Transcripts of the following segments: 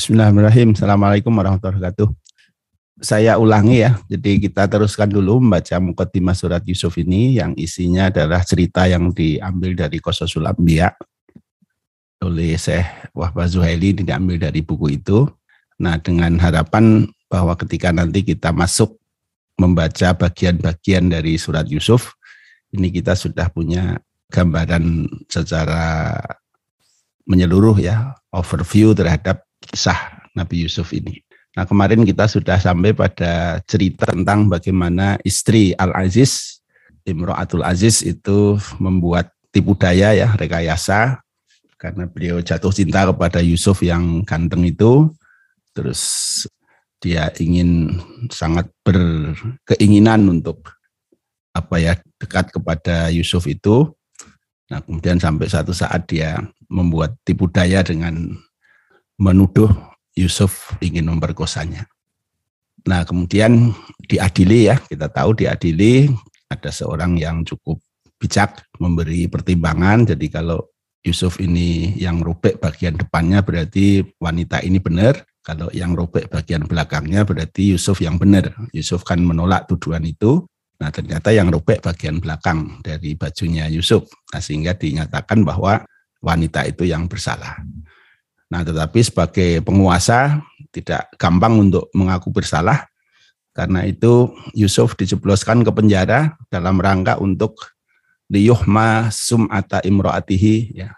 Bismillahirrahmanirrahim. Assalamualaikum warahmatullahi wabarakatuh. Saya ulangi ya, jadi kita teruskan dulu membaca Mukaddimah Surat Yusuf ini yang isinya adalah cerita yang diambil dari Kososul Ambiya oleh Syekh Wahbah Zuhaili diambil dari buku itu. Nah dengan harapan bahwa ketika nanti kita masuk membaca bagian-bagian dari surat Yusuf, ini kita sudah punya gambaran secara menyeluruh ya, overview terhadap kisah Nabi Yusuf ini. Nah kemarin kita sudah sampai pada cerita tentang bagaimana istri Al-Aziz, Imro'atul Aziz itu membuat tipu daya ya, rekayasa, karena beliau jatuh cinta kepada Yusuf yang ganteng itu, terus dia ingin sangat berkeinginan untuk apa ya dekat kepada Yusuf itu. Nah kemudian sampai satu saat dia membuat tipu daya dengan menuduh Yusuf ingin memperkosanya. Nah, kemudian diadili ya, kita tahu diadili ada seorang yang cukup bijak memberi pertimbangan. Jadi kalau Yusuf ini yang robek bagian depannya berarti wanita ini benar. Kalau yang robek bagian belakangnya berarti Yusuf yang benar. Yusuf kan menolak tuduhan itu. Nah ternyata yang robek bagian belakang dari bajunya Yusuf. Nah, sehingga dinyatakan bahwa wanita itu yang bersalah. Nah, tetapi sebagai penguasa tidak gampang untuk mengaku bersalah. Karena itu Yusuf dijebloskan ke penjara dalam rangka untuk liyuhma sum'ata imro'atihi ya.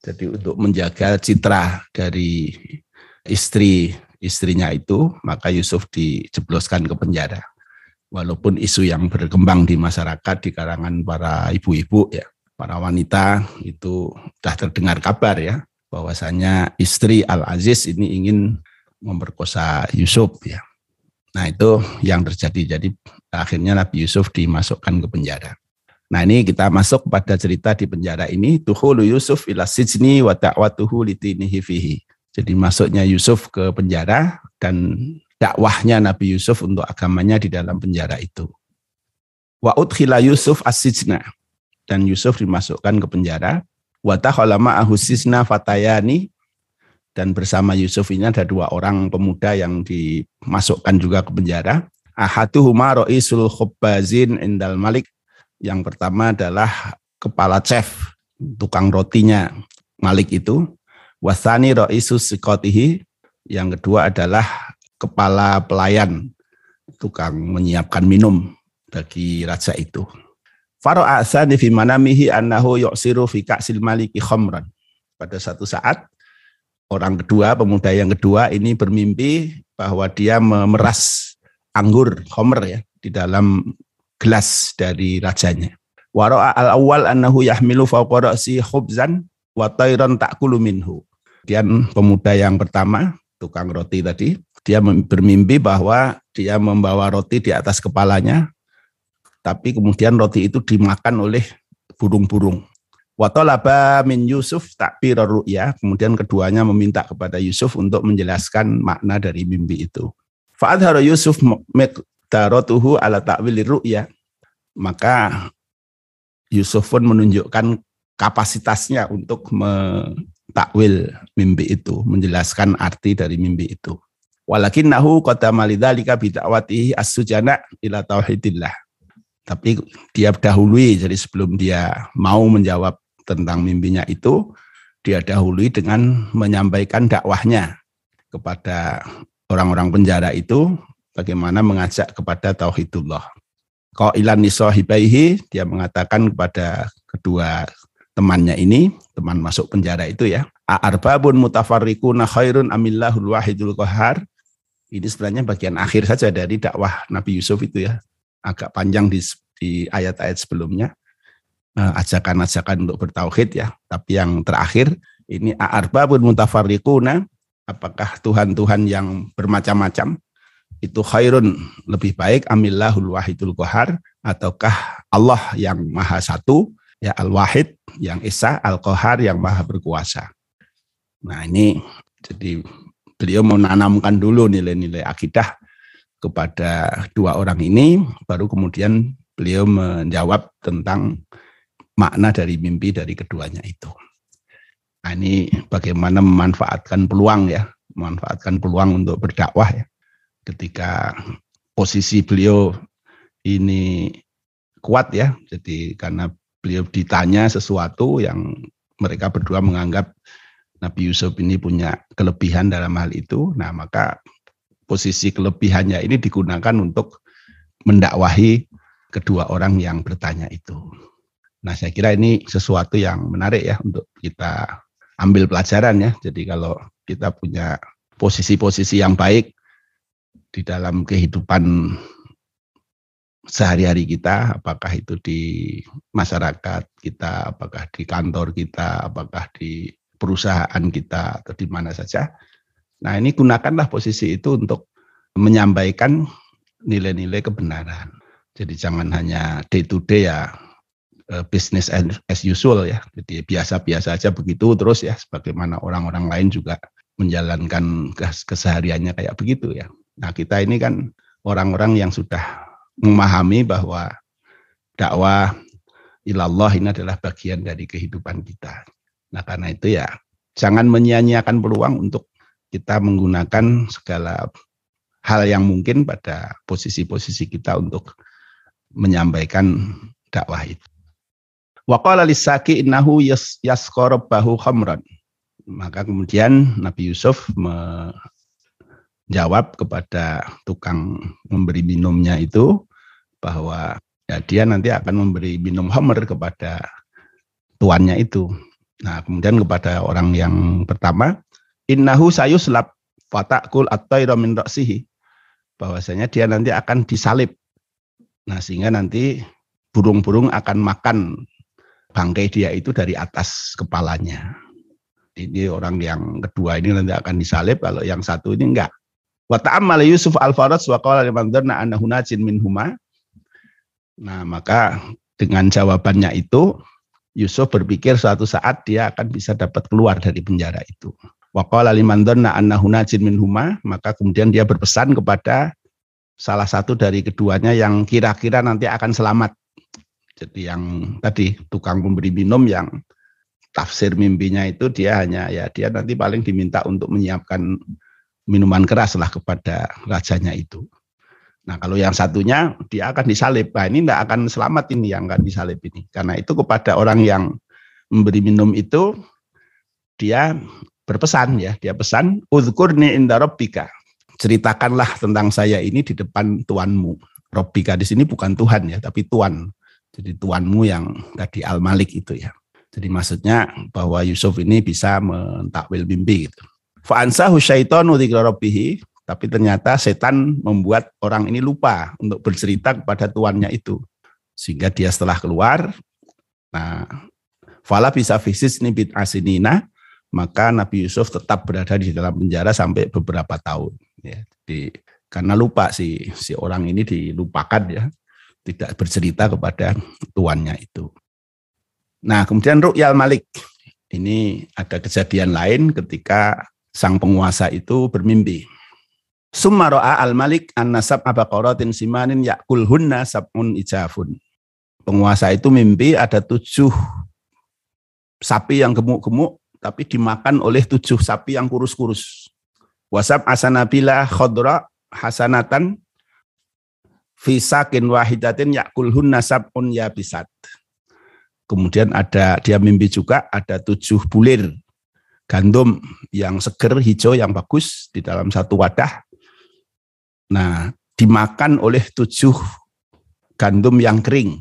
Jadi untuk menjaga citra dari istri istrinya itu, maka Yusuf dijebloskan ke penjara. Walaupun isu yang berkembang di masyarakat di kalangan para ibu-ibu ya, para wanita itu sudah terdengar kabar ya bahwasanya istri Al Aziz ini ingin memperkosa Yusuf ya. Nah itu yang terjadi. Jadi akhirnya Nabi Yusuf dimasukkan ke penjara. Nah ini kita masuk pada cerita di penjara ini. Tuhulu Yusuf ila sijni wa ta'watuhu litinihi fihi. Jadi masuknya Yusuf ke penjara dan dakwahnya Nabi Yusuf untuk agamanya di dalam penjara itu. Wa udkhila Yusuf as Dan Yusuf dimasukkan ke penjara Watakholama ahusisna fatayani dan bersama Yusuf ini ada dua orang pemuda yang dimasukkan juga ke penjara. Ahaduhuma ro'isul khubbazin indal malik. Yang pertama adalah kepala chef, tukang rotinya Malik itu. Wasani ro'isus sikotihi. Yang kedua adalah kepala pelayan, tukang menyiapkan minum bagi raja itu. Faro'a asani fi manamihi annahu yu'siru fi ka'sil maliki khomran. Pada satu saat, orang kedua, pemuda yang kedua ini bermimpi bahwa dia memeras anggur khomer ya di dalam gelas dari rajanya. Waro'a al-awwal annahu yahmilu fawqa ra'si khubzan wa tayran ta'kulu minhu. Kemudian pemuda yang pertama, tukang roti tadi, dia bermimpi bahwa dia membawa roti di atas kepalanya, tapi kemudian roti itu dimakan oleh burung-burung. Watolaba min Yusuf takbir ru'ya. Kemudian keduanya meminta kepada Yusuf untuk menjelaskan makna dari mimpi itu. Fa'adhara Yusuf miqdaratuhu ala ta'wili ru'ya. Maka Yusuf pun menunjukkan kapasitasnya untuk mentakwil mimpi itu, menjelaskan arti dari mimpi itu. Walakin nahu kota malidhalika bida'watihi as-sujana ila tauhidillah tapi dia dahului jadi sebelum dia mau menjawab tentang mimpinya itu dia dahului dengan menyampaikan dakwahnya kepada orang-orang penjara itu bagaimana mengajak kepada tauhidullah. ilan nisohibaihi dia mengatakan kepada kedua temannya ini, teman masuk penjara itu ya. A'arbabun mutafarriquna khairun amillahul wahidul qahar. Ini sebenarnya bagian akhir saja dari dakwah Nabi Yusuf itu ya agak panjang di, di ayat-ayat sebelumnya uh, ajakan-ajakan untuk bertauhid ya. Tapi yang terakhir ini arbabun mutafarriquna apakah Tuhan-Tuhan yang bermacam-macam itu khairun lebih baik amillahul wahidul qahar ataukah Allah yang maha satu ya al-wahid yang esa al-qahar yang maha berkuasa. Nah ini jadi beliau menanamkan dulu nilai-nilai akidah kepada dua orang ini, baru kemudian beliau menjawab tentang makna dari mimpi dari keduanya itu. Nah, ini bagaimana memanfaatkan peluang ya, memanfaatkan peluang untuk berdakwah ya. Ketika posisi beliau ini kuat ya, jadi karena beliau ditanya sesuatu yang mereka berdua menganggap Nabi Yusuf ini punya kelebihan dalam hal itu, nah maka posisi kelebihannya ini digunakan untuk mendakwahi kedua orang yang bertanya itu. Nah, saya kira ini sesuatu yang menarik ya untuk kita ambil pelajaran ya. Jadi kalau kita punya posisi-posisi yang baik di dalam kehidupan sehari-hari kita, apakah itu di masyarakat kita, apakah di kantor kita, apakah di perusahaan kita atau di mana saja. Nah, ini gunakanlah posisi itu untuk menyampaikan nilai-nilai kebenaran. Jadi jangan hanya day to day ya eh, business as usual ya. Jadi biasa-biasa aja begitu terus ya sebagaimana orang-orang lain juga menjalankan kesehariannya kayak begitu ya. Nah, kita ini kan orang-orang yang sudah memahami bahwa dakwah ilallah ini adalah bagian dari kehidupan kita. Nah, karena itu ya jangan menyia-nyiakan peluang untuk kita menggunakan segala hal yang mungkin pada posisi-posisi kita untuk menyampaikan dakwah itu. Wa qala lisaki innahu yasqarabahu khamran. Maka kemudian Nabi Yusuf menjawab kepada tukang memberi minumnya itu bahwa ya dia nanti akan memberi minum khamr kepada tuannya itu. Nah, kemudian kepada orang yang pertama, innahu sayuslab fatakul at-tayra min ra'sihi. Bahwasanya dia nanti akan disalib Nah, sehingga nanti burung-burung akan makan bangkai dia itu dari atas kepalanya. Ini orang yang kedua ini nanti akan disalib, kalau yang satu ini enggak. Wa ta'ammal Yusuf al-Farad wa qala liman annahu najin min huma. Nah, maka dengan jawabannya itu Yusuf berpikir suatu saat dia akan bisa dapat keluar dari penjara itu. Wa qala liman dhanna annahu najin min huma, maka kemudian dia berpesan kepada salah satu dari keduanya yang kira-kira nanti akan selamat. Jadi yang tadi tukang pemberi minum yang tafsir mimpinya itu dia hanya ya dia nanti paling diminta untuk menyiapkan minuman keras lah kepada rajanya itu. Nah kalau yang satunya dia akan disalib. Nah ini tidak akan selamat ini yang akan disalib ini. Karena itu kepada orang yang memberi minum itu dia berpesan ya, dia pesan uzkurni inda rabbika ceritakanlah tentang saya ini di depan tuanmu. Robika di sini bukan Tuhan ya, tapi tuan. Jadi tuanmu yang tadi Al Malik itu ya. Jadi maksudnya bahwa Yusuf ini bisa mentakwil mimpi gitu. Fa'ansahu syaitanu rabbihi, tapi ternyata setan membuat orang ini lupa untuk bercerita kepada tuannya itu. Sehingga dia setelah keluar, nah, fala bisa fisis nibit asinina, maka Nabi Yusuf tetap berada di dalam penjara sampai beberapa tahun ya. Di karena lupa si si orang ini dilupakan ya. Tidak bercerita kepada tuannya itu. Nah kemudian Ru'yal Malik. Ini ada kejadian lain ketika sang penguasa itu bermimpi. Summa ro'a al-malik an-nasab abaqaratin simanin yakulhunna sab'un ijafun. Penguasa itu mimpi ada tujuh sapi yang gemuk-gemuk tapi dimakan oleh tujuh sapi yang kurus-kurus. Wasab asanabila khodra hasanatan fisakin wahidatin yakulhun nasabun yabisat. Kemudian ada dia mimpi juga ada tujuh bulir gandum yang seger hijau yang bagus di dalam satu wadah. Nah, dimakan oleh tujuh gandum yang kering.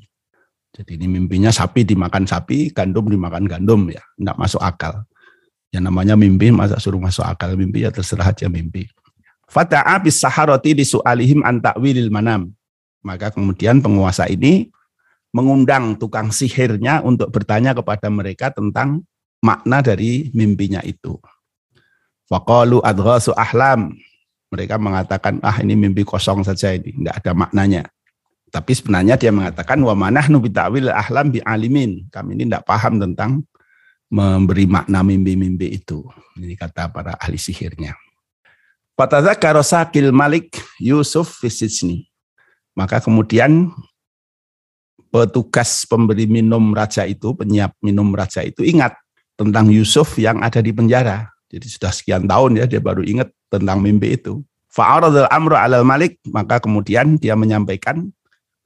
Jadi ini mimpinya sapi dimakan sapi, gandum dimakan gandum ya, tidak masuk akal. Yang namanya mimpi, masa suruh masuk akal mimpi, ya terserah aja mimpi. Fata'a bis saharati li su'alihim an ta'wilil manam. Maka kemudian penguasa ini mengundang tukang sihirnya untuk bertanya kepada mereka tentang makna dari mimpinya itu. Faqalu adghasu ahlam. Mereka mengatakan, ah ini mimpi kosong saja ini, enggak ada maknanya. Tapi sebenarnya dia mengatakan, wa manahnu bita'wil ahlam bi alimin. Kami ini tidak paham tentang memberi makna mimpi-mimpi itu. Ini kata para ahli sihirnya. Fatadzakara sakil malik Yusuf fisitsni. Maka kemudian petugas pemberi minum raja itu, penyiap minum raja itu ingat tentang Yusuf yang ada di penjara. Jadi sudah sekian tahun ya dia baru ingat tentang mimpi itu. Fa'aradul amru alal malik, maka kemudian dia menyampaikan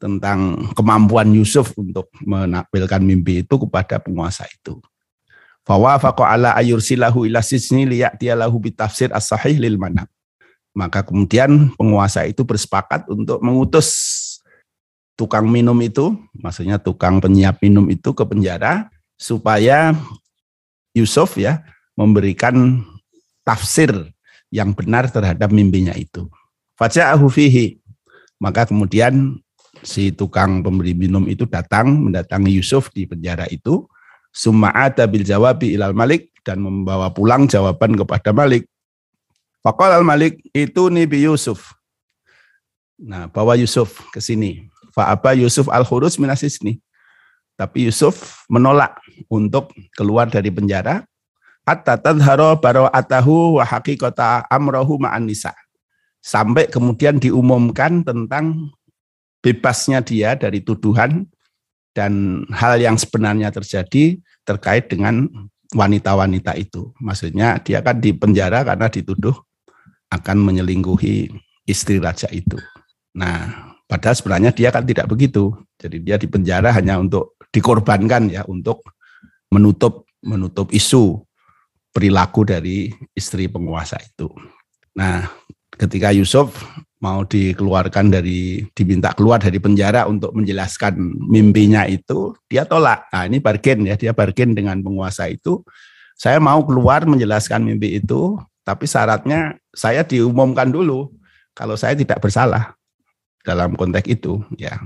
tentang kemampuan Yusuf untuk menampilkan mimpi itu kepada penguasa itu. Fawafaqa ala ayursilahu ila sisni liya'tiya lahu bitafsir as-sahih lil manam. Maka kemudian penguasa itu bersepakat untuk mengutus tukang minum itu, maksudnya tukang penyiap minum itu ke penjara supaya Yusuf ya memberikan tafsir yang benar terhadap mimpinya itu. Faja'ahu fihi. Maka kemudian si tukang pemberi minum itu datang mendatangi Yusuf di penjara itu. Summa'ata bil jawabi ilal malik dan membawa pulang jawaban kepada Malik. Fakal al Malik itu Nabi Yusuf. Nah, bawa Yusuf ke sini. Fa'aba Yusuf al khurus minasis nih. Tapi Yusuf menolak untuk keluar dari penjara hatta tadhara bara'atahu wa haqiqata amrahu ma'an nisa. Sampai kemudian diumumkan tentang bebasnya dia dari tuduhan dan hal yang sebenarnya terjadi terkait dengan wanita-wanita itu. Maksudnya dia kan di penjara karena dituduh akan menyelingkuhi istri raja itu. Nah, padahal sebenarnya dia kan tidak begitu. Jadi dia di penjara hanya untuk dikorbankan ya untuk menutup menutup isu perilaku dari istri penguasa itu. Nah, ketika Yusuf mau dikeluarkan dari diminta keluar dari penjara untuk menjelaskan mimpinya itu, dia tolak. Nah, ini bargain ya, dia bargain dengan penguasa itu. Saya mau keluar menjelaskan mimpi itu, tapi syaratnya saya diumumkan dulu kalau saya tidak bersalah dalam konteks itu ya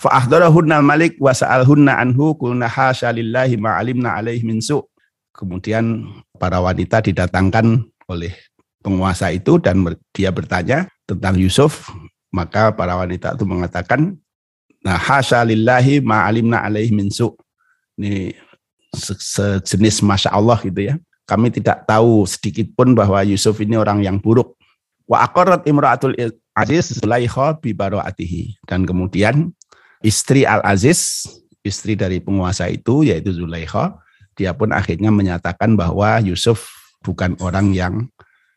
Fa'ahdarahunna malik wa sa'alhunna anhu kulna hasya lillahi ma'alimna alaihi min su. Kemudian para wanita didatangkan oleh penguasa itu dan dia bertanya tentang Yusuf. Maka para wanita itu mengatakan, nah hasya lillahi ma'alimna alaihi min su. Ini sejenis Masya Allah gitu ya. Kami tidak tahu sedikit pun bahwa Yusuf ini orang yang buruk. Wa akorat imra'atul aziz bi Dan kemudian istri Al-Aziz, istri dari penguasa itu yaitu Zulaikha, dia pun akhirnya menyatakan bahwa Yusuf bukan orang yang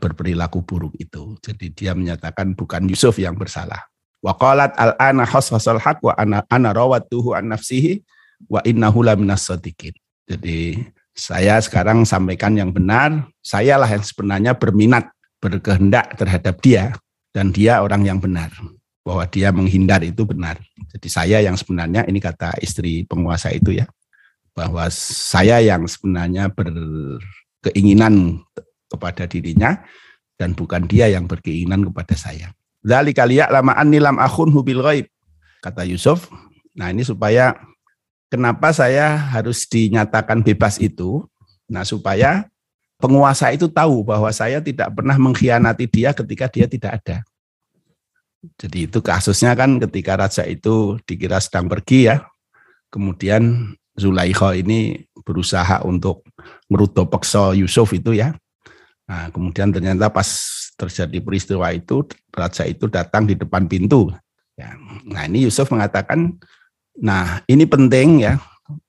berperilaku buruk itu. Jadi dia menyatakan bukan Yusuf yang bersalah. Wa qalat al-ana hasasal haq wa ana ana rawatuhu an nafsihi wa innahu laminas Jadi saya sekarang sampaikan yang benar, sayalah yang sebenarnya berminat, berkehendak terhadap dia dan dia orang yang benar bahwa dia menghindar itu benar. Jadi saya yang sebenarnya ini kata istri penguasa itu ya, bahwa saya yang sebenarnya berkeinginan kepada dirinya dan bukan dia yang berkeinginan kepada saya. Dari kaliyak lama anilam akun hubil ghaib kata Yusuf. Nah ini supaya kenapa saya harus dinyatakan bebas itu? Nah supaya penguasa itu tahu bahwa saya tidak pernah mengkhianati dia ketika dia tidak ada. Jadi itu kasusnya kan ketika raja itu dikira sedang pergi ya, kemudian Zulaikha ini berusaha untuk merudo peksa Yusuf itu ya. Nah, kemudian ternyata pas terjadi peristiwa itu, raja itu datang di depan pintu. Ya. Nah, ini Yusuf mengatakan, nah ini penting ya,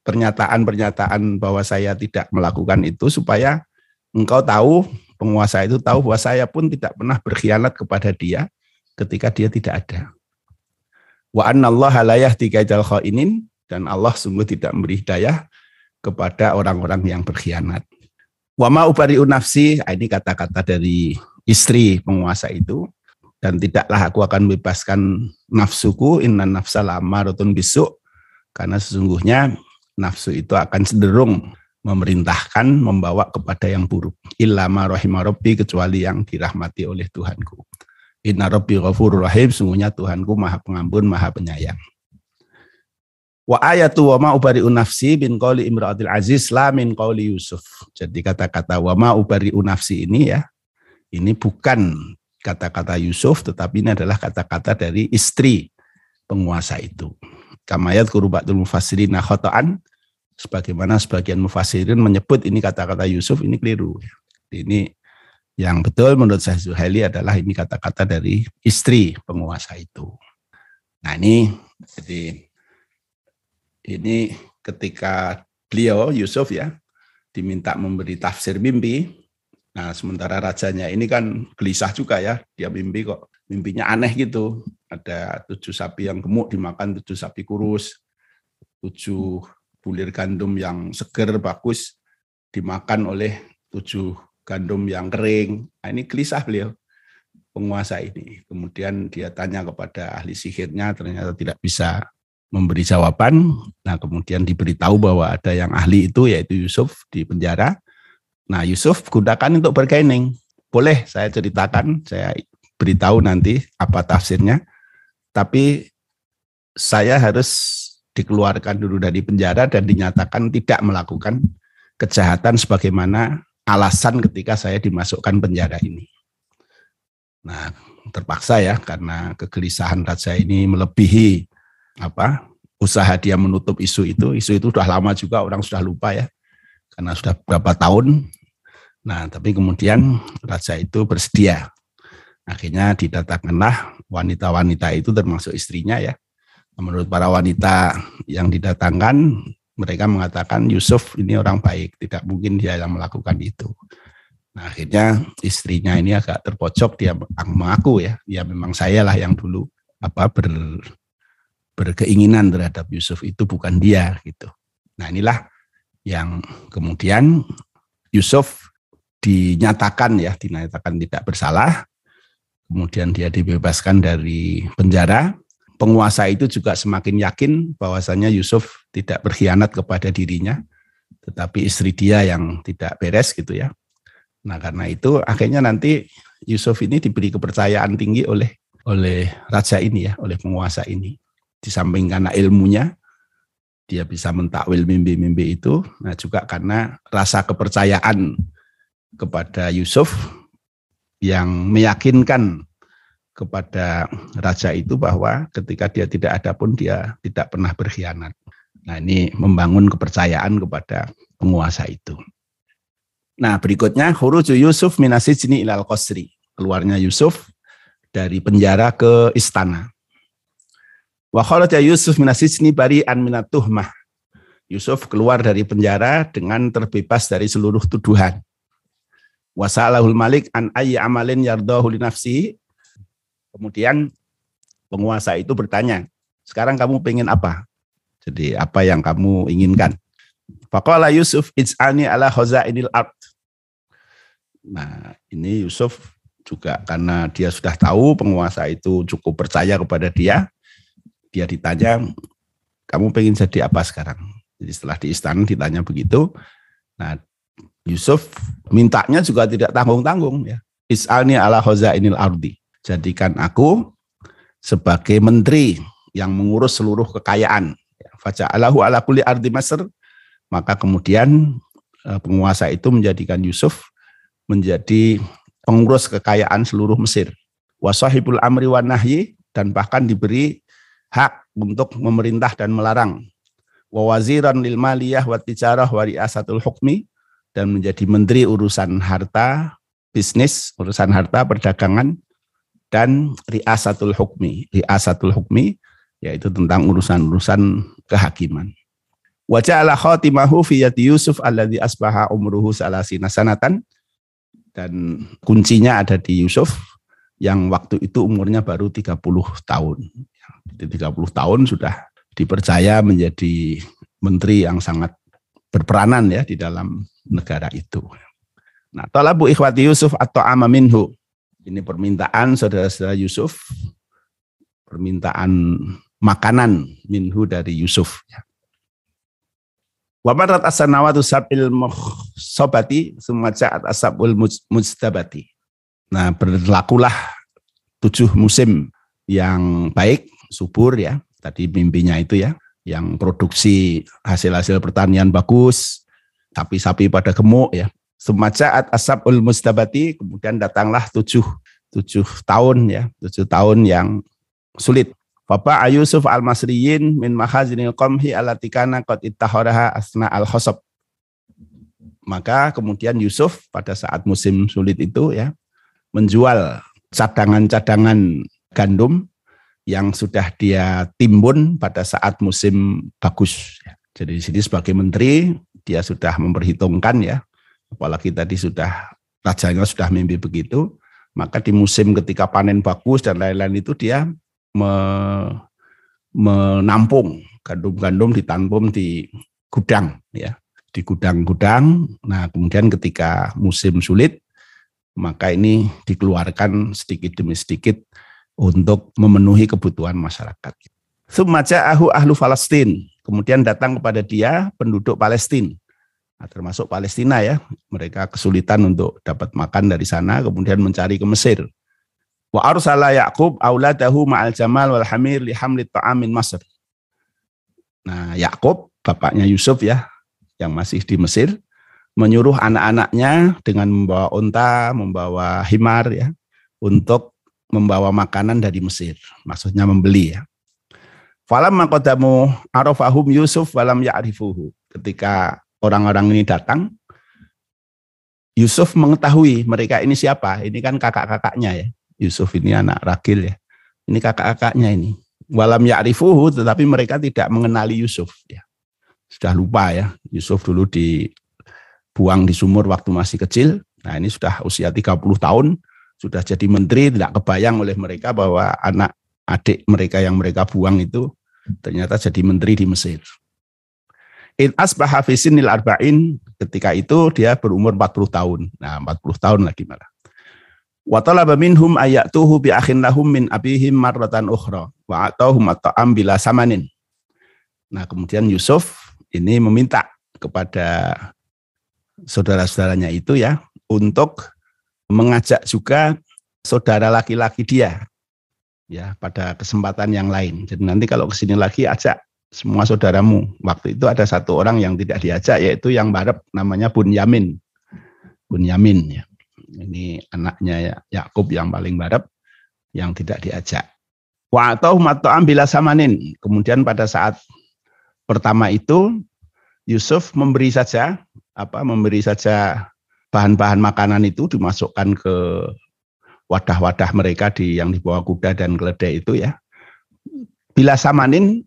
pernyataan-pernyataan bahwa saya tidak melakukan itu supaya engkau tahu, penguasa itu tahu bahwa saya pun tidak pernah berkhianat kepada dia, ketika dia tidak ada. Wa annallaha la yahdi dan Allah sungguh tidak memberi hidayah kepada orang-orang yang berkhianat. Wa ma ubari'u nafsi, ah, ini kata-kata dari istri penguasa itu dan tidaklah aku akan membebaskan nafsuku inna nafsa lamaratun bisu karena sesungguhnya nafsu itu akan cenderung memerintahkan membawa kepada yang buruk illa ma kecuali yang dirahmati oleh Tuhanku. Inna rabbi rahim, sungguhnya Tuhanku maha pengampun, maha penyayang. Wa ayatu wa ma ubari nafsi bin qawli imra'atil aziz la min qawli Yusuf. Jadi kata-kata wa ma ubari nafsi ini ya, ini bukan kata-kata Yusuf, tetapi ini adalah kata-kata dari istri penguasa itu. Kamayat kurubatul mufassirin khotoan, sebagaimana sebagian mufassirin menyebut ini kata-kata Yusuf, ini keliru. Ini yang betul menurut saya Zuhaili adalah ini kata-kata dari istri penguasa itu. Nah ini jadi ini ketika beliau Yusuf ya diminta memberi tafsir mimpi, Nah, sementara rajanya ini kan gelisah juga ya, dia mimpi kok mimpinya aneh gitu. Ada tujuh sapi yang gemuk dimakan tujuh sapi kurus, tujuh bulir gandum yang seger bagus dimakan oleh tujuh gandum yang kering. Nah, ini gelisah beliau penguasa ini. Kemudian dia tanya kepada ahli sihirnya, ternyata tidak bisa memberi jawaban. Nah, kemudian diberitahu bahwa ada yang ahli itu yaitu Yusuf di penjara. Nah, Yusuf gunakan untuk bergaining. Boleh saya ceritakan, saya beritahu nanti apa tafsirnya. Tapi saya harus dikeluarkan dulu dari penjara dan dinyatakan tidak melakukan kejahatan sebagaimana alasan ketika saya dimasukkan penjara ini. Nah, terpaksa ya karena kegelisahan raja ini melebihi apa usaha dia menutup isu itu. Isu itu sudah lama juga orang sudah lupa ya. Karena sudah berapa tahun. Nah, tapi kemudian raja itu bersedia. Akhirnya didatangkanlah wanita-wanita itu termasuk istrinya ya. Menurut para wanita yang didatangkan, mereka mengatakan Yusuf ini orang baik, tidak mungkin dia yang melakukan itu. Nah, akhirnya istrinya ini agak terpojok, dia mengaku ya, ya memang saya lah yang dulu apa ber, berkeinginan terhadap Yusuf itu bukan dia gitu. Nah inilah yang kemudian Yusuf dinyatakan ya dinyatakan tidak bersalah, kemudian dia dibebaskan dari penjara. Penguasa itu juga semakin yakin bahwasanya Yusuf tidak berkhianat kepada dirinya, tetapi istri dia yang tidak beres gitu ya. Nah karena itu akhirnya nanti Yusuf ini diberi kepercayaan tinggi oleh oleh raja ini ya, oleh penguasa ini di samping karena ilmunya dia bisa mentakwil mimpi-mimpi itu, nah juga karena rasa kepercayaan kepada Yusuf yang meyakinkan kepada raja itu bahwa ketika dia tidak ada pun dia tidak pernah berkhianat. Nah ini membangun kepercayaan kepada penguasa itu. Nah berikutnya huruju Yusuf minasijni ilal qasri. Keluarnya Yusuf dari penjara ke istana. Wa kharaja Yusuf minasijni bari'an minat tuhmah. Yusuf keluar dari penjara dengan terbebas dari seluruh tuduhan. Wasalahul malik an ayyi amalin yardahu li. Kemudian penguasa itu bertanya, sekarang kamu pengen apa? Jadi apa yang kamu inginkan? Faqala Yusuf ij'alni ala khazainil ard. Nah, ini Yusuf juga karena dia sudah tahu penguasa itu cukup percaya kepada dia, dia ditanya, kamu pengen jadi apa sekarang? Jadi setelah di istana ditanya begitu, nah Yusuf mintanya juga tidak tanggung-tanggung ya. Is'alni ala inil ardi. Jadikan aku sebagai menteri yang mengurus seluruh kekayaan. Faja'alahu ala kulli ardi Masr. Maka kemudian eh, penguasa itu menjadikan Yusuf menjadi pengurus kekayaan seluruh Mesir. Wasahibul amri wa nahyi dan bahkan diberi hak untuk memerintah dan melarang. Wawaziran lil maliyah wa tijarah wa riasatul hukmi dan menjadi menteri urusan harta, bisnis, urusan harta, perdagangan dan riasatul hukmi. Riasatul hukmi yaitu tentang urusan-urusan kehakiman. Wajah Allah khatimahu fi yati Yusuf alladhi asbaha umruhu salasina sanatan dan kuncinya ada di Yusuf yang waktu itu umurnya baru 30 tahun. Di 30 tahun sudah dipercaya menjadi menteri yang sangat berperanan ya di dalam negara itu. Nah, talabu ikhwati Yusuf atau amaminhu. Ini permintaan saudara-saudara Yusuf, permintaan makanan minhu dari Yusuf. Wabarat asanawatu sabil muhsobati sumaja'at asabul mujtabati. Nah, berlakulah tujuh musim yang baik subur ya. Tadi mimpinya itu ya, yang produksi hasil-hasil pertanian bagus, sapi-sapi pada gemuk ya. Semajaat asabul mustabati, kemudian datanglah tujuh, tujuh tahun ya, tujuh tahun yang sulit. Bapak Yusuf al-Masriyin min mahazinil qamhi alatikana qad ittaharaha asna al-khosab. Maka kemudian Yusuf pada saat musim sulit itu ya menjual cadangan-cadangan gandum yang sudah dia timbun pada saat musim bagus. Jadi di sini sebagai menteri dia sudah memperhitungkan ya, apalagi tadi sudah rajanya sudah mimpi begitu, maka di musim ketika panen bagus dan lain-lain itu dia me, menampung gandum-gandum ditampung di gudang ya di gudang-gudang. Nah, kemudian ketika musim sulit, maka ini dikeluarkan sedikit demi sedikit untuk memenuhi kebutuhan masyarakat. Sumaja ahu ahlu Palestin. Kemudian datang kepada dia penduduk Palestina. Nah, termasuk Palestina ya. Mereka kesulitan untuk dapat makan dari sana, kemudian mencari ke Mesir. Wa arsala Yaqub auladahu ma'al jamal wal hamir li ta'amin Masr. Nah, Yakub bapaknya Yusuf ya, yang masih di Mesir, menyuruh anak-anaknya dengan membawa unta, membawa himar ya, untuk membawa makanan dari Mesir. Maksudnya membeli ya. Falam makodamu arafahum Yusuf walam ya'rifuhu. Ketika orang-orang ini datang, Yusuf mengetahui mereka ini siapa. Ini kan kakak-kakaknya ya. Yusuf ini anak Ragil ya. Ini kakak-kakaknya ini. Walam ya'rifuhu tetapi mereka tidak mengenali Yusuf ya sudah lupa ya. Yusuf dulu dibuang di sumur waktu masih kecil. Nah ini sudah usia 30 tahun, sudah jadi menteri, tidak kebayang oleh mereka bahwa anak adik mereka yang mereka buang itu ternyata jadi menteri di Mesir. In asbaha fisinil arba'in, ketika itu dia berumur 40 tahun. Nah 40 tahun lagi malah. Wa talaba minhum ayatuhu bi akhin lahum min abihim marratan ukhra wa atahum at'am bila samanin. Nah, kemudian Yusuf ini meminta kepada saudara-saudaranya itu ya untuk mengajak juga saudara laki-laki dia ya pada kesempatan yang lain. Jadi nanti kalau ke sini lagi ajak semua saudaramu. Waktu itu ada satu orang yang tidak diajak yaitu yang barep namanya Bunyamin. Bunyamin ya. Ini anaknya ya Yakub yang paling barep yang tidak diajak. Wa atau mato'am bila samanin. Kemudian pada saat pertama itu Yusuf memberi saja apa memberi saja bahan-bahan makanan itu dimasukkan ke wadah-wadah mereka di yang dibawa kuda dan keledai itu ya. Bila samanin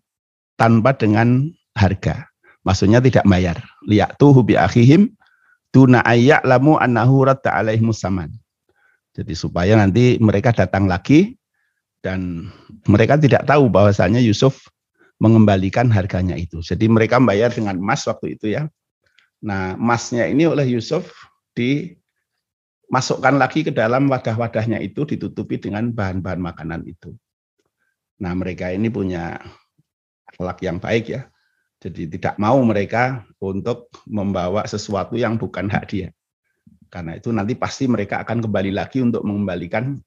tanpa dengan harga. Maksudnya tidak bayar. Lihat tuh bi akhihim tuna ayak lamu annahu ratta alaihim saman. Jadi supaya nanti mereka datang lagi dan mereka tidak tahu bahwasanya Yusuf mengembalikan harganya itu. Jadi mereka membayar dengan emas waktu itu ya. Nah, emasnya ini oleh Yusuf dimasukkan lagi ke dalam wadah-wadahnya itu ditutupi dengan bahan-bahan makanan itu. Nah, mereka ini punya akhlak yang baik ya. Jadi tidak mau mereka untuk membawa sesuatu yang bukan hak dia. Karena itu nanti pasti mereka akan kembali lagi untuk mengembalikan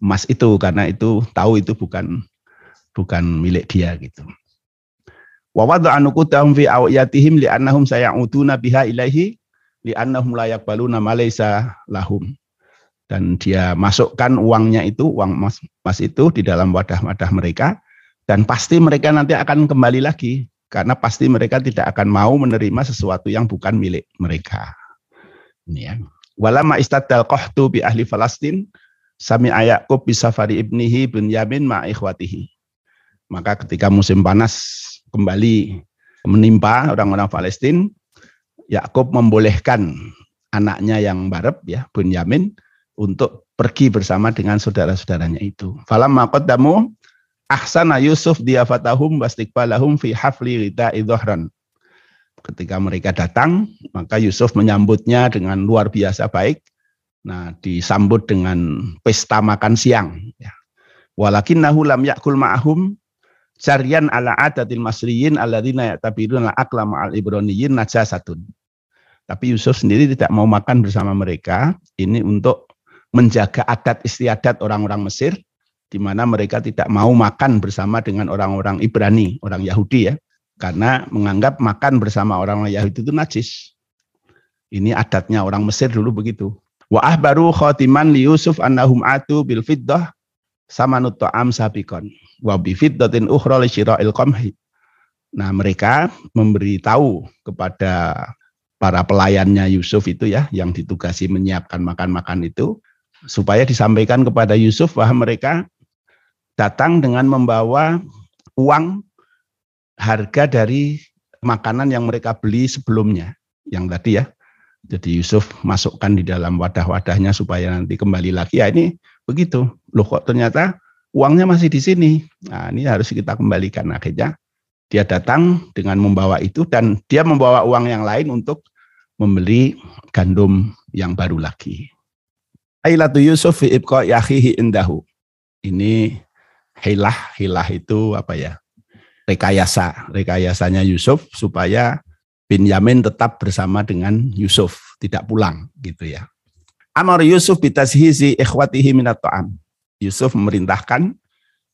emas itu karena itu tahu itu bukan bukan milik dia gitu. Wa wada'a nukutahum fi awiyatihim li'annahum saya'uduna biha ilaihi li'annahum la yaqbaluna ma lahum. Dan dia masukkan uangnya itu, uang emas, emas itu di dalam wadah-wadah mereka dan pasti mereka nanti akan kembali lagi karena pasti mereka tidak akan mau menerima sesuatu yang bukan milik mereka. Ini ya. Walama istadal qahtu bi ahli Falastin sami ayakub bisafari ibnihi bin Yamin ma ikhwatihi. Maka ketika musim panas kembali menimpa orang-orang Palestina, Yakub membolehkan anaknya yang barep ya Bunyamin untuk pergi bersama dengan saudara-saudaranya itu. Falam damu ahsana Yusuf diafatahum wastiqbalahum fi hafli rida idhran. Ketika mereka datang, maka Yusuf menyambutnya dengan luar biasa baik. Nah, disambut dengan pesta makan siang. Ya. Walakinnahu lam yakul ma'ahum Syarian ala adatil masriyin alladzina ya'tabiruna akla ma'al ibraniyin najasatun. Tapi Yusuf sendiri tidak mau makan bersama mereka. Ini untuk menjaga adat istiadat orang-orang Mesir di mana mereka tidak mau makan bersama dengan orang-orang Ibrani, orang Yahudi ya. Karena menganggap makan bersama orang-orang Yahudi itu najis. Ini adatnya orang Mesir dulu begitu. Wa ahbaru khotiman li Yusuf annahum atu bil fiddah samanut ta'am sabikon wa bi fiddatin ukhra li syira'il qamhi. Nah, mereka memberitahu kepada para pelayannya Yusuf itu ya yang ditugasi menyiapkan makan-makan itu supaya disampaikan kepada Yusuf bahwa mereka datang dengan membawa uang harga dari makanan yang mereka beli sebelumnya yang tadi ya Jadi Yusuf masukkan di dalam wadah-wadahnya supaya nanti kembali lagi. Ya ini begitu. Loh kok ternyata uangnya masih di sini. Nah ini harus kita kembalikan. Akhirnya dia datang dengan membawa itu dan dia membawa uang yang lain untuk membeli gandum yang baru lagi. Ailatu Yusuf fi ibqa yakhihi indahu. Ini hilah, hilah itu apa ya? Rekayasa, rekayasanya Yusuf supaya Binyamin tetap bersama dengan Yusuf, tidak pulang gitu ya. Amar Yusuf bitazhizi ikhwatihi minat ta'am. Yusuf memerintahkan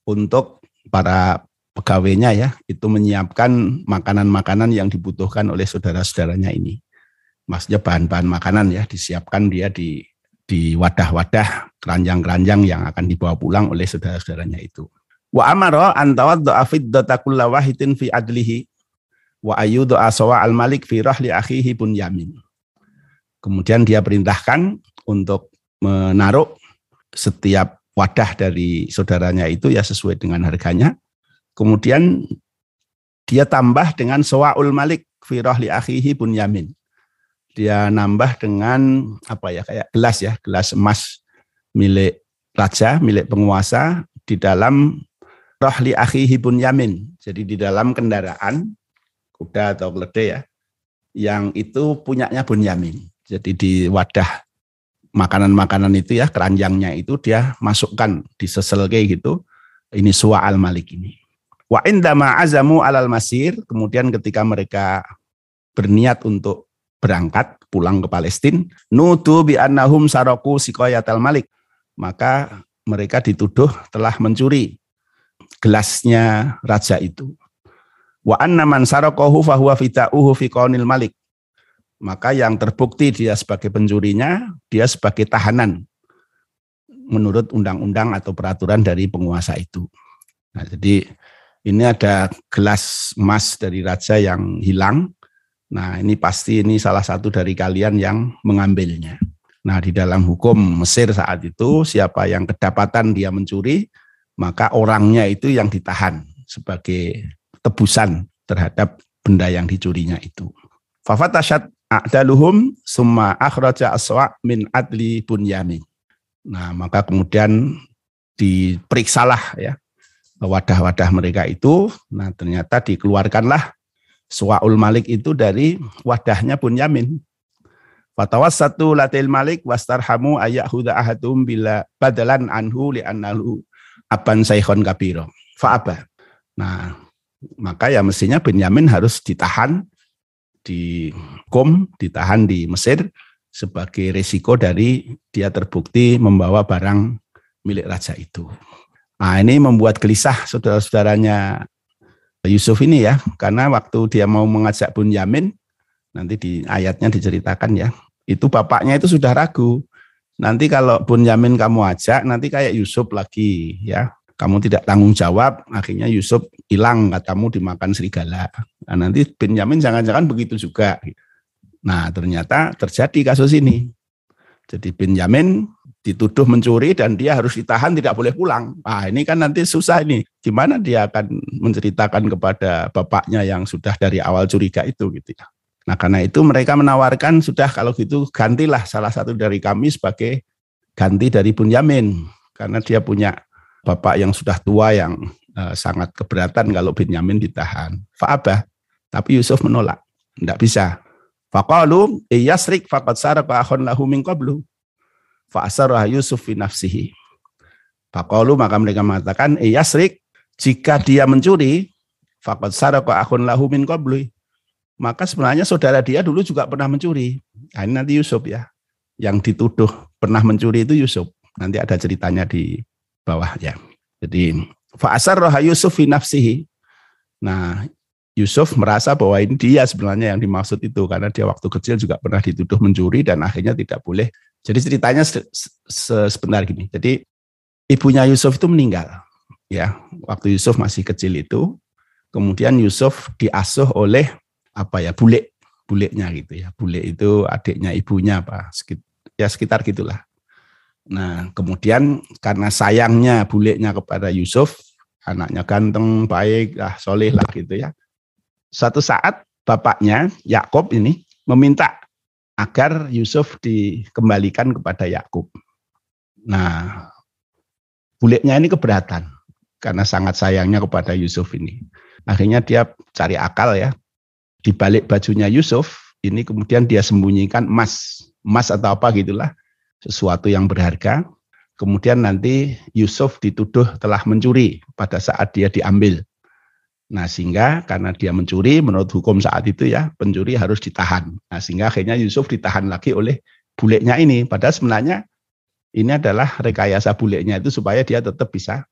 untuk para pegawainya ya, itu menyiapkan makanan-makanan yang dibutuhkan oleh saudara-saudaranya ini. Maksudnya bahan-bahan makanan ya, disiapkan dia di di wadah-wadah keranjang-keranjang yang akan dibawa pulang oleh saudara-saudaranya itu. Wa amara an wahidin fi adlihi wa ayyudu asawa al malik fi rahli akhihi pun yamin. Kemudian dia perintahkan untuk menaruh setiap wadah dari saudaranya itu ya sesuai dengan harganya. Kemudian dia tambah dengan sawaul malik fi rahli akhihi pun yamin. Dia nambah dengan apa ya kayak gelas ya, gelas emas milik raja, milik penguasa di dalam rahli akhihi pun yamin. Jadi di dalam kendaraan kuda atau keledai ya, yang itu punyanya Bunyamin. Jadi di wadah makanan-makanan itu ya, keranjangnya itu dia masukkan di sesel kayak gitu, ini suwa al malik ini. Wa indama azamu alal masir, kemudian ketika mereka berniat untuk berangkat pulang ke Palestina, nutu bi annahum saroku sikoyatal malik. Maka mereka dituduh telah mencuri gelasnya raja itu. Wa anna man saraqahu fahuwa fita'uhu fi malik. Maka yang terbukti dia sebagai pencurinya, dia sebagai tahanan menurut undang-undang atau peraturan dari penguasa itu. Nah, jadi ini ada gelas emas dari raja yang hilang. Nah, ini pasti ini salah satu dari kalian yang mengambilnya. Nah, di dalam hukum Mesir saat itu siapa yang kedapatan dia mencuri, maka orangnya itu yang ditahan sebagai tebusan terhadap benda yang dicurinya itu. Fafatashat a'daluhum summa akhraja aswa min adli bunyamin. Nah, maka kemudian diperiksalah ya wadah-wadah mereka itu. Nah, ternyata dikeluarkanlah suwaul malik itu dari wadahnya bunyamin. Fatawas satu latil malik wastarhamu ayahuda ahadum bila badalan anhu li annahu aban saykhon kabiro. Fa'aba. Nah, maka ya mestinya Benyamin harus ditahan di Kom, ditahan di Mesir sebagai resiko dari dia terbukti membawa barang milik raja itu. Nah ini membuat gelisah saudara-saudaranya Yusuf ini ya, karena waktu dia mau mengajak Bunyamin, nanti di ayatnya diceritakan ya, itu bapaknya itu sudah ragu. Nanti kalau Bunyamin kamu ajak, nanti kayak Yusuf lagi ya, kamu tidak tanggung jawab, akhirnya Yusuf hilang, katamu dimakan serigala. Nah, nanti Benyamin jangan-jangan begitu juga. Nah, ternyata terjadi kasus ini. Jadi Benyamin dituduh mencuri dan dia harus ditahan tidak boleh pulang. Nah, ini kan nanti susah ini. Gimana dia akan menceritakan kepada bapaknya yang sudah dari awal curiga itu gitu ya. Nah, karena itu mereka menawarkan sudah kalau gitu gantilah salah satu dari kami sebagai ganti dari Bunyamin karena dia punya bapak yang sudah tua yang uh, sangat keberatan kalau Benyamin ditahan. Fa'abah. Tapi Yusuf menolak. Tidak bisa. Faqalu iyasrik faqad saraka akhun lahu min qablu. Fa'asarah Yusuf fi nafsihi. Faqalu maka mereka mengatakan iyasrik jika dia mencuri faqad saraka akhun lahu min qablu. Maka sebenarnya saudara dia dulu juga pernah mencuri. Nah, ini nanti Yusuf ya. Yang dituduh pernah mencuri itu Yusuf. Nanti ada ceritanya di bawah ya. Jadi fa'asar roha Yusuf fi nafsihi. Nah, Yusuf merasa bahwa ini dia sebenarnya yang dimaksud itu karena dia waktu kecil juga pernah dituduh mencuri dan akhirnya tidak boleh. Jadi ceritanya se -se sebentar gini. Jadi ibunya Yusuf itu meninggal ya waktu Yusuf masih kecil itu. Kemudian Yusuf diasuh oleh apa ya bule buleknya gitu ya. Bule itu adiknya ibunya apa ya sekitar gitulah. Nah, kemudian karena sayangnya buleknya kepada Yusuf, anaknya ganteng, baik, lah, soleh lah gitu ya. Suatu saat bapaknya Yakob ini meminta agar Yusuf dikembalikan kepada Yakub. Nah, buliknya ini keberatan karena sangat sayangnya kepada Yusuf ini. Akhirnya dia cari akal ya. Di balik bajunya Yusuf, ini kemudian dia sembunyikan emas. Emas atau apa gitulah. Sesuatu yang berharga. Kemudian nanti Yusuf dituduh telah mencuri pada saat dia diambil. Nah sehingga karena dia mencuri menurut hukum saat itu ya pencuri harus ditahan. Nah sehingga akhirnya Yusuf ditahan lagi oleh buleknya ini. Padahal sebenarnya ini adalah rekayasa buleknya itu supaya dia tetap bisa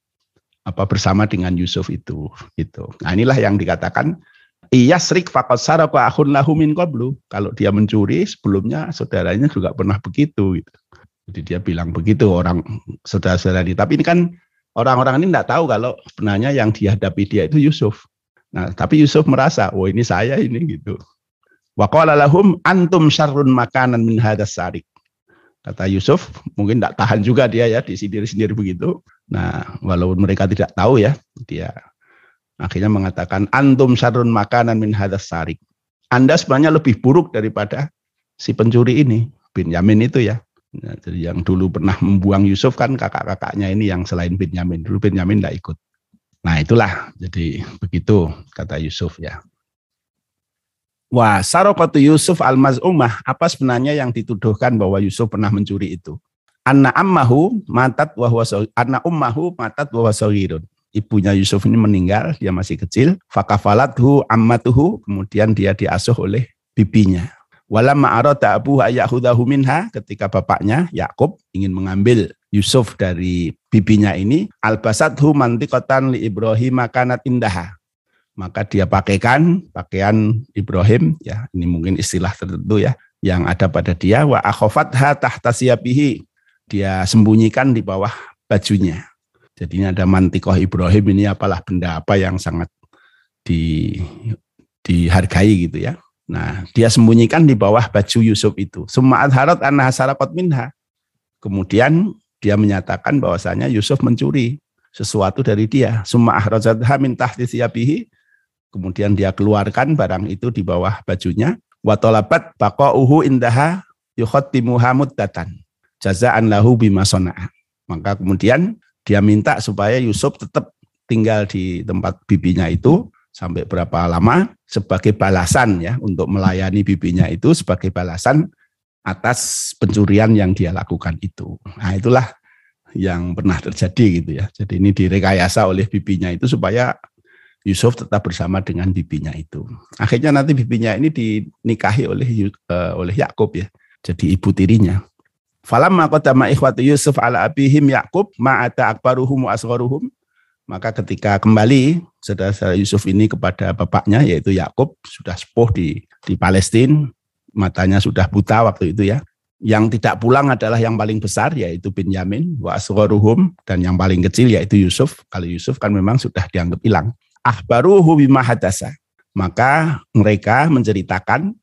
apa bersama dengan Yusuf itu gitu. Nah inilah yang dikatakan iya srik fakot saraka akhun lahu min. Kalau dia mencuri sebelumnya saudaranya juga pernah begitu gitu. Jadi dia bilang begitu orang saudara-saudara ini. Tapi ini kan orang-orang ini tidak tahu kalau sebenarnya yang dihadapi dia itu Yusuf. Nah, tapi Yusuf merasa, oh ini saya ini gitu. Wa antum syarrun makanan min hadas sarik. Kata Yusuf, mungkin tidak tahan juga dia ya di sendiri-sendiri begitu. Nah, walaupun mereka tidak tahu ya, dia akhirnya mengatakan antum syarrun makanan min hadas sarik. Anda sebenarnya lebih buruk daripada si pencuri ini, Benyamin itu ya. Nah, jadi yang dulu pernah membuang Yusuf kan kakak-kakaknya ini yang selain Benyamin. Dulu Benyamin tidak ikut. Nah itulah, jadi begitu kata Yusuf ya. Wah, sarokatu Yusuf al-maz'umah, apa sebenarnya yang dituduhkan bahwa Yusuf pernah mencuri itu? Anna ammahu matat wa anna ummahu matat wa Ibunya Yusuf ini meninggal, dia masih kecil. Fakafalathu ammatuhu, kemudian dia diasuh oleh bibinya. Walamma arada abu ayahudahu minha ketika bapaknya Yakub ingin mengambil Yusuf dari bibinya ini albasathu mantiqatan li Ibrahim makanat indaha. Maka dia pakaikan pakaian Ibrahim ya ini mungkin istilah tertentu ya yang ada pada dia wa akhafatha tahta siyabihi. Dia sembunyikan di bawah bajunya. Jadi ini ada mantikoh Ibrahim ini apalah benda apa yang sangat di dihargai gitu ya Nah, dia sembunyikan di bawah baju Yusuf itu. Summa adharat anna hasarakot minha. Kemudian dia menyatakan bahwasanya Yusuf mencuri sesuatu dari dia. Summa ahrajatha min tahti. Kemudian dia keluarkan barang itu di bawah bajunya. Wa talabat baqa'uhu indaha yukhattimuha muddatan. Jaza'an lahu bima sona'a. Maka kemudian dia minta supaya Yusuf tetap tinggal di tempat bibinya itu sampai berapa lama sebagai balasan ya untuk melayani bibinya itu sebagai balasan atas pencurian yang dia lakukan itu. Nah, itulah yang pernah terjadi gitu ya. Jadi ini direkayasa oleh bibinya itu supaya Yusuf tetap bersama dengan bibinya itu. Akhirnya nanti bibinya ini dinikahi oleh uh, oleh Yakub ya. Jadi ibu tirinya. Falamma qadama ikhwatu Yusuf ala abihim Yakub ma'ata akbaruhum wa asgharuhum maka ketika kembali saudara-saudara Yusuf ini kepada bapaknya yaitu Yakub sudah sepuh di di Palestina, matanya sudah buta waktu itu ya. Yang tidak pulang adalah yang paling besar yaitu Benyamin wa asgharuhum dan yang paling kecil yaitu Yusuf. Kalau Yusuf kan memang sudah dianggap hilang. Ahbaruhu bima hadasa. Maka mereka menceritakan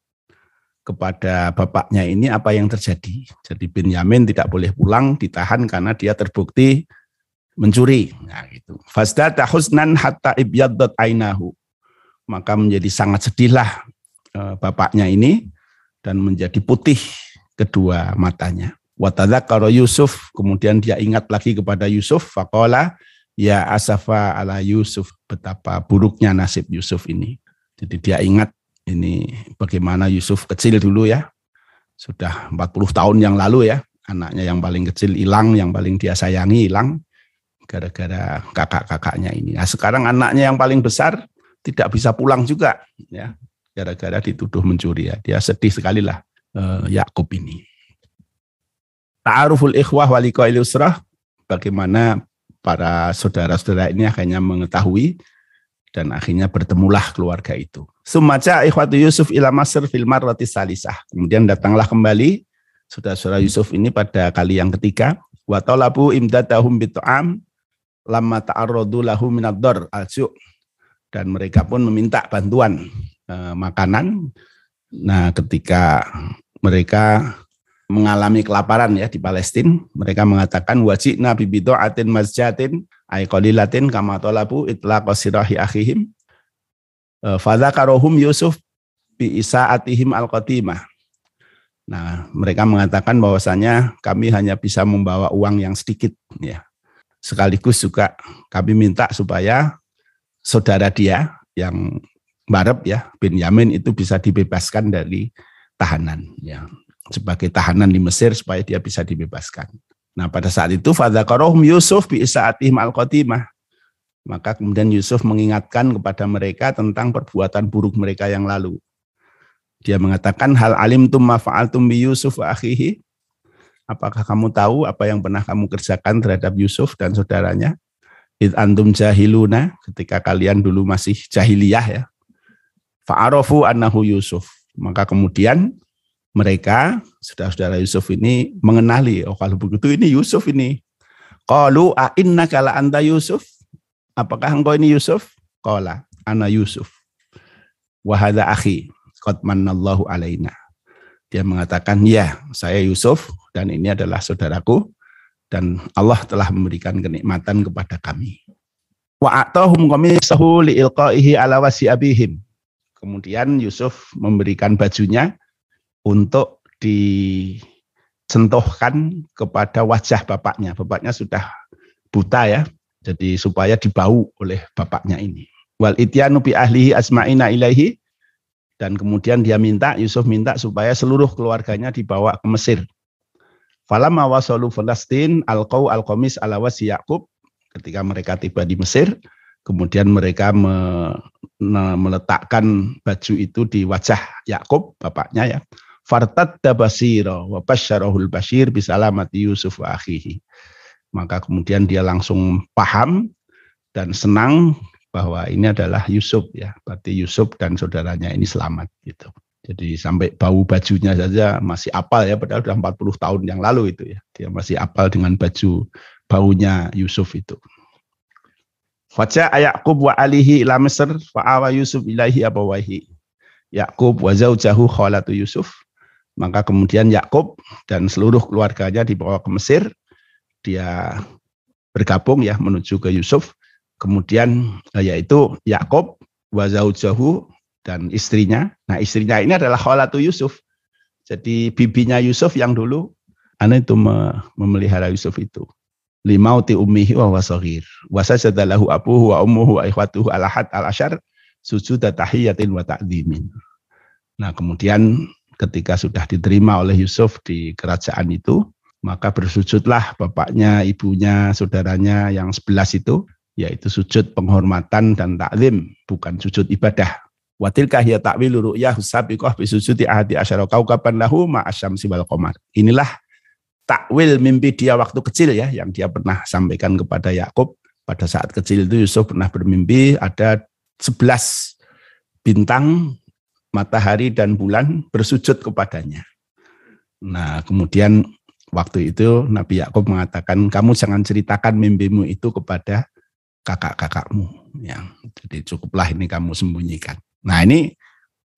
kepada bapaknya ini apa yang terjadi. Jadi Benyamin tidak boleh pulang, ditahan karena dia terbukti mencuri. Nah, gitu. Fasdata husnan hatta ibyaddat ainahu. Maka menjadi sangat sedihlah eh, bapaknya ini dan menjadi putih kedua matanya. Watadzakara Yusuf, kemudian dia ingat lagi kepada Yusuf, faqala ya asafa ala Yusuf, betapa buruknya nasib Yusuf ini. Jadi dia ingat ini bagaimana Yusuf kecil dulu ya, sudah 40 tahun yang lalu ya, anaknya yang paling kecil hilang, yang paling dia sayangi hilang, gara-gara kakak-kakaknya ini. Nah, sekarang anaknya yang paling besar tidak bisa pulang juga ya gara-gara dituduh mencuri ya. Dia sedih sekali lah uh, Yakub ini. Ta'aruful ikhwah walika ilusrah bagaimana para saudara-saudara ini akhirnya mengetahui dan akhirnya bertemulah keluarga itu. Sumaca ikhwatu Yusuf ila Masr fil marrati salisah. Kemudian datanglah kembali saudara-saudara Yusuf ini pada kali yang ketiga. Wa talabu imdadahum bitu'am lama ta'arradu lahu minad-dar dan mereka pun meminta bantuan e, makanan. Nah, ketika mereka mengalami kelaparan ya di Palestina, mereka mengatakan wajib nabi atin masjatin ay qalilatin kama talabu itlaq sirahi akhihim. E, Fadzakarohum Yusuf bi isaatihim al-qatimah. Nah, mereka mengatakan bahwasanya kami hanya bisa membawa uang yang sedikit ya. Sekaligus juga kami minta supaya saudara dia yang Barab ya bin Yamin itu bisa dibebaskan dari tahanan ya sebagai tahanan di Mesir supaya dia bisa dibebaskan. Nah pada saat itu fadzakarohum Yusuf bi isaatihim al Maka kemudian Yusuf mengingatkan kepada mereka tentang perbuatan buruk mereka yang lalu. Dia mengatakan hal alim tum mafa'altum bi Yusuf wa akhihi. Apakah kamu tahu apa yang pernah kamu kerjakan terhadap Yusuf dan saudaranya? Id antum jahiluna ketika kalian dulu masih jahiliyah ya. Fa'arofu annahu Yusuf. Maka kemudian mereka, saudara-saudara Yusuf ini mengenali, oh kalau begitu ini Yusuf ini. Qalu a inna kala anta Yusuf? Apakah engkau ini Yusuf? Qala ana Yusuf. Wahada akhi, qad alaina. Dia mengatakan, ya saya Yusuf dan ini adalah saudaraku dan Allah telah memberikan kenikmatan kepada kami. Qamisahu liilqaihi ala wasi abihim. Kemudian Yusuf memberikan bajunya untuk disentuhkan kepada wajah bapaknya. Bapaknya sudah buta ya, jadi supaya dibau oleh bapaknya ini. Wal ityanu bi ahlihi asma'ina ilaihi dan kemudian dia minta Yusuf minta supaya seluruh keluarganya dibawa ke Mesir. Falamma wasalu Falastin alqau alqamis ala wasi Yaqub. Ketika mereka tiba di Mesir, kemudian mereka me, meletakkan baju itu di wajah Yakub bapaknya ya. Fartadda basira wa basyarahul basyir bisalamati Yusuf wa akhihi. Maka kemudian dia langsung paham dan senang bahwa ini adalah Yusuf ya berarti Yusuf dan saudaranya ini selamat gitu jadi sampai bau bajunya saja masih apal ya padahal sudah 40 tahun yang lalu itu ya dia masih apal dengan baju baunya Yusuf itu Faja Yaqub wa alihi ila Mesir fa Yusuf ilaihi abawahi. Yakub wa zaujahu khalatu Yusuf. Maka kemudian Yakub dan seluruh keluarganya dibawa ke Mesir. Dia bergabung ya menuju ke Yusuf. Kemudian eh, yaitu Yakub wa zaujahu dan istrinya. Nah, istrinya ini adalah khalatu Yusuf. Jadi bibinya Yusuf yang dulu ane itu memelihara Yusuf itu limauti ummihi wa wasagir. Wa sajadalahu abuhu wa ummuhu wa ikhwatuhu alahad al-ashar sujud tahiyatin wa ta'zimin. Nah kemudian ketika sudah diterima oleh Yusuf di kerajaan itu, maka bersujudlah bapaknya, ibunya, saudaranya yang sebelas itu, yaitu sujud penghormatan dan taklim, bukan sujud ibadah. Watilkah ya ta'wilu ru'yah sabiqah bisujudi ahadi asyara kaukaban lahu ma'asyamsi wal qamar. Inilah takwil mimpi dia waktu kecil ya yang dia pernah sampaikan kepada Yakub pada saat kecil itu Yusuf pernah bermimpi ada 11 bintang matahari dan bulan bersujud kepadanya. Nah, kemudian waktu itu Nabi Yakub mengatakan kamu jangan ceritakan mimpimu itu kepada kakak-kakakmu ya. Jadi cukuplah ini kamu sembunyikan. Nah, ini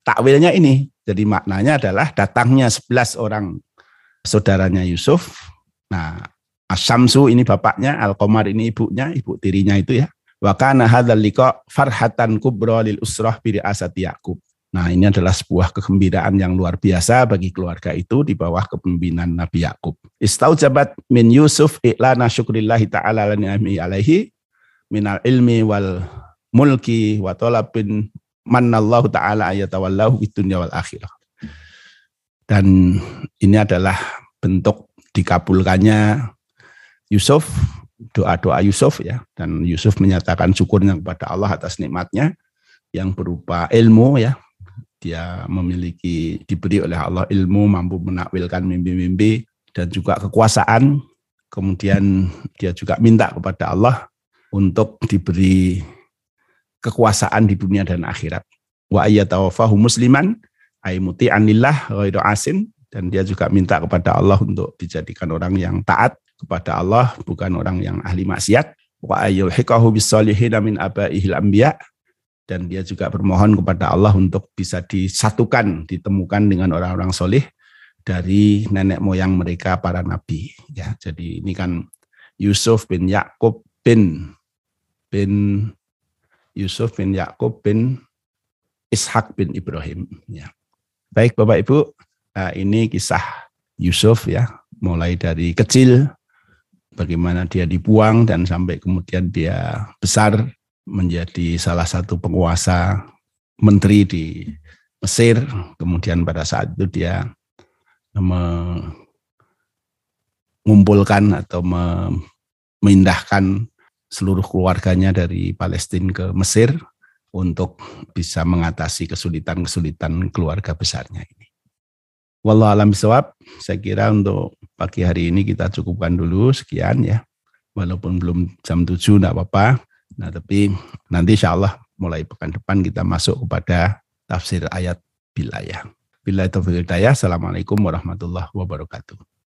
takwilnya ini. Jadi maknanya adalah datangnya 11 orang saudaranya Yusuf. Nah, Asyamsu ini bapaknya, Al-Qamar ini ibunya, ibu tirinya itu ya. Wa kana hadzal liqa farhatan kubra lil usrah bi asati. Nah, ini adalah sebuah kegembiraan yang luar biasa bagi keluarga itu di bawah kepemimpinan Nabi Yakub. Istaujabat min Yusuf i'lana syukrillahi ta'ala alaihi minal ilmi wal mulki wa talabin mannallahu ta'ala ayatawallahu dunya wal akhirah. Dan ini adalah bentuk dikabulkannya Yusuf, doa-doa Yusuf ya. Dan Yusuf menyatakan syukurnya kepada Allah atas nikmatnya yang berupa ilmu ya. Dia memiliki diberi oleh Allah ilmu mampu menakwilkan mimpi-mimpi dan juga kekuasaan. Kemudian dia juga minta kepada Allah untuk diberi kekuasaan di dunia dan akhirat. Wa ayyatawafahu musliman aimuti anillah ghairu asin dan dia juga minta kepada Allah untuk dijadikan orang yang taat kepada Allah bukan orang yang ahli maksiat wa ayyulhiqahu bisolihin min abaihil anbiya dan dia juga bermohon kepada Allah untuk bisa disatukan ditemukan dengan orang-orang soleh dari nenek moyang mereka para nabi ya jadi ini kan Yusuf bin Yakub bin bin Yusuf bin Yakub bin Ishak bin Ibrahim ya Baik Bapak Ibu, Nah, ini kisah Yusuf ya, mulai dari kecil bagaimana dia dibuang dan sampai kemudian dia besar menjadi salah satu penguasa menteri di Mesir. Kemudian pada saat itu dia mengumpulkan atau memindahkan seluruh keluarganya dari Palestina ke Mesir untuk bisa mengatasi kesulitan-kesulitan keluarga besarnya ini. Wallah alam bisawab, saya kira untuk pagi hari ini kita cukupkan dulu sekian ya. Walaupun belum jam 7 enggak apa-apa. Nah, tapi nanti insya Allah mulai pekan depan kita masuk kepada tafsir ayat bilayah. Bila itu Assalamualaikum warahmatullahi wabarakatuh.